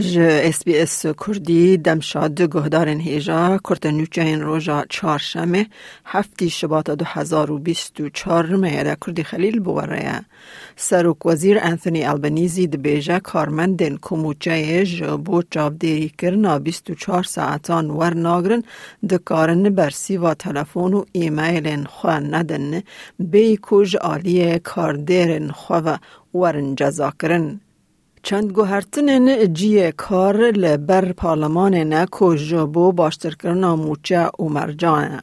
ج اس بی اس کردی دمشاد گهدارن هیجا کرد نوچه روژا چهارشنبه هفتی شباط دو هزار و بیست و چار میره کردی خلیل بوره سروک وزیر انثونی البنیزی ده بیجه کارمندن کموچه جبو جاب دیری کرنا بیست و چهار ساعتان ور ناگرن ده کارن برسی و تلفون و ایمیلن خواه ندن بی کج آلیه کاردیرن خواه ورن جزا کرن چند گوهرتنن جی کار لبر پارلمان نه باشتر کرنا موچه و مرجانه.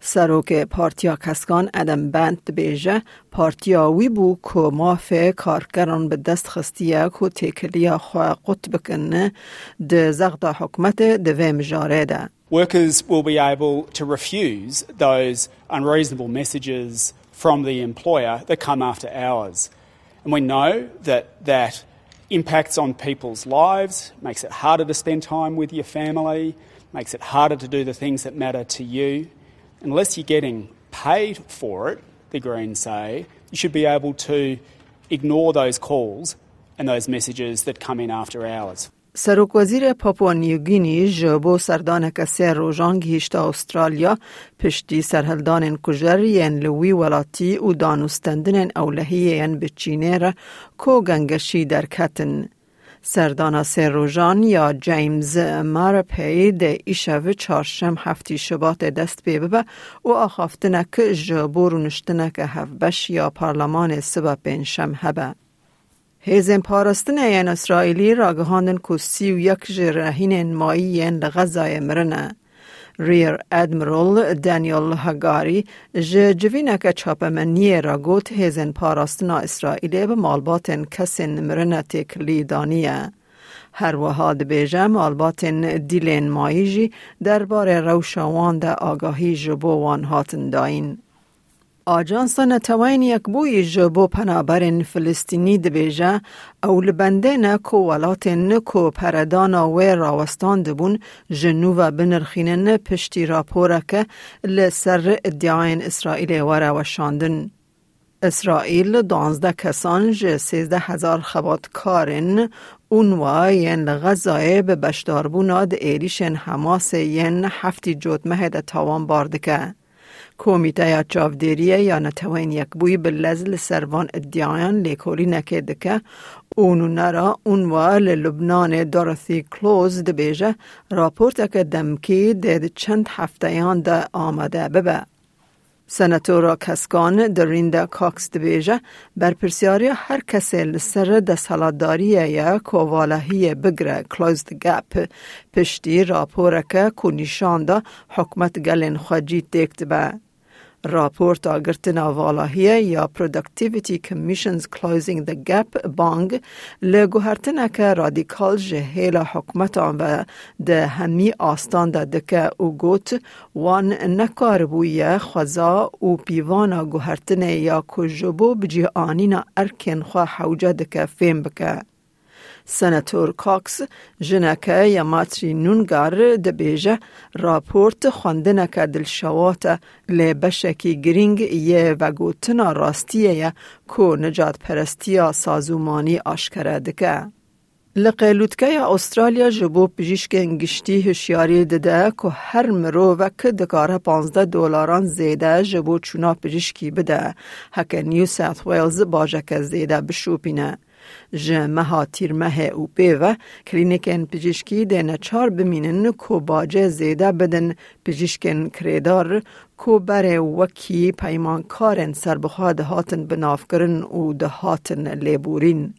سروک پارتیا کسکان ادم بند بیجه پارتیا وی بو که مافه کارکران به دست خستیه که تکلیا خواه قط بکنه ده زغد حکمت ده ویم جاره ده. Workers will be able to refuse those unreasonable messages from the employer that come after hours. And we know that that impacts on people's lives, makes it harder to spend time with your family, makes it harder to do the things that matter to you. Unless you're getting paid for it, the Greens say, you should be able to ignore those calls and those messages that come in after hours. سروک وزیر پاپوا نیوگینی جبو سردان کسی روژان گیشت استرالیا پشتی سرهلدان کجر ین لوی ولاتی و دانستندن اولهی ین بچینه را کو گنگشی در کتن. سردانا سر روژان یا جیمز مارپی ده ایشو چارشم هفتی شبات دست بیبه و آخافتنک جبو رونشتنک هفبش یا پارلمان سبا پنشم هبه. هیزن پارستن این اسرائیلی را گهاندن که سی و یک جرهین مایی لغزای مرنه. ریر ادمرال دانیل هگاری جه جوینک چاپمنی را گوت هیزن پاراستن اسرائیلی به مالباتن کسین مرنه تکلی دانیه. هر وحاد بیجه مالباتن دیلین ماییجی درباره روشاوان ده آگاهی جبوان هاتن داین. آجانس نتوین یک بوی جبو پنابرین فلسطینی دبیجه او لبنده نکو ولات نکو پردانا و راوستان دبون جنوب بنرخینن پشتی راپورکه لسر ادعاین اسرائیل وره وشاندن. اسرائیل دانزده کسان جه سیزده هزار خبات کارن اونوا ین لغزای به بشداربونا ده ایریشن حماس ین هفتی جوت ده تاوان باردکه. کمیته یا چاودیریه یا نتوین یک بوی به لزل سروان ادیان لیکولی نکه که اونو نرا اونوا لبنان دورثی کلوز دبیجه راپورت که دمکی دید چند هفته یان ده آمده ببه. سناتورا کسکان درینده کاکس کسی لسر ده سالاداریه یا کووالهی بگره کلوزد گپ پشتی نشان ده حکمت گلین خواجی دیکت به. راپورت آگرتنا والاهیه یا Productivity Commission's Closing the Gap بانگ لگوهرتنا که رادیکال جهیل حکمت آن و ده همی آستان ده دکه او گوت وان نکار بویه خوزا او پیوانا گوهرتنه یا کجبو بجی آنینا ارکن خواه حوجه دکه فیم بکه. سناتور کاکس جنکه یا ماتری نونگار دبیجه راپورت خواندنک دلشوات لبشکی گرینگ یه و گوتنا راستیه یا کو نجات پرستیا سازومانی آشکره دکه. لقیلوتکه استرالیا جبو پجیشک انگشتی هشیاری دده که هر مرو و که دکاره 15 دلاران زیده جبو چونا پجیشکی بده هکه نیو ساوت ویلز باجه زیده بشوپینه. جمعه تیرمه او پیوه کلینیکن پزشکی ده نچار بمینن کو باجه زیده بدن پزشکن کریدار کو بره وکی پیمانکارن سربخوا ده هاتن بنافکرن و ده هاتن لیبورین.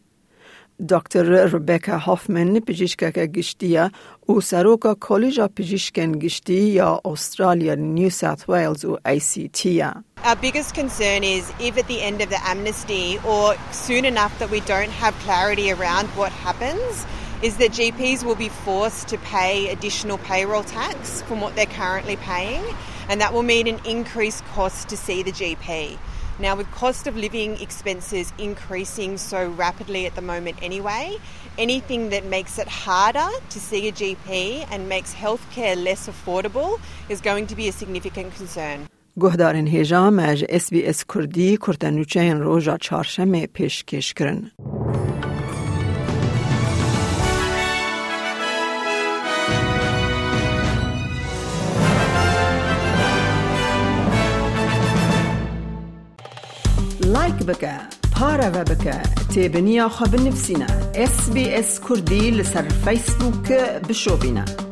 دکتر ربکا هافمن پزشکک گشتیه او سروکا کالج پزشکن گشتی یا استرالیا نیو ساوت ویلز و ای سی تیه. Our biggest concern is if at the end of the amnesty or soon enough that we don't have clarity around what happens, is that GPs will be forced to pay additional payroll tax from what they're currently paying, and that will mean an increased cost to see the GP. Now, with cost of living expenses increasing so rapidly at the moment anyway, anything that makes it harder to see a GP and makes healthcare less affordable is going to be a significant concern. گهدارن هیجام از اس بی اس کردی کرتنوچه روژا چارشمه پیشکش کرن. بکە پارەوە بکە تێبنییا خە بنفسینە SسBS کوردی لەسەر فیسبووکە بشۆبینە.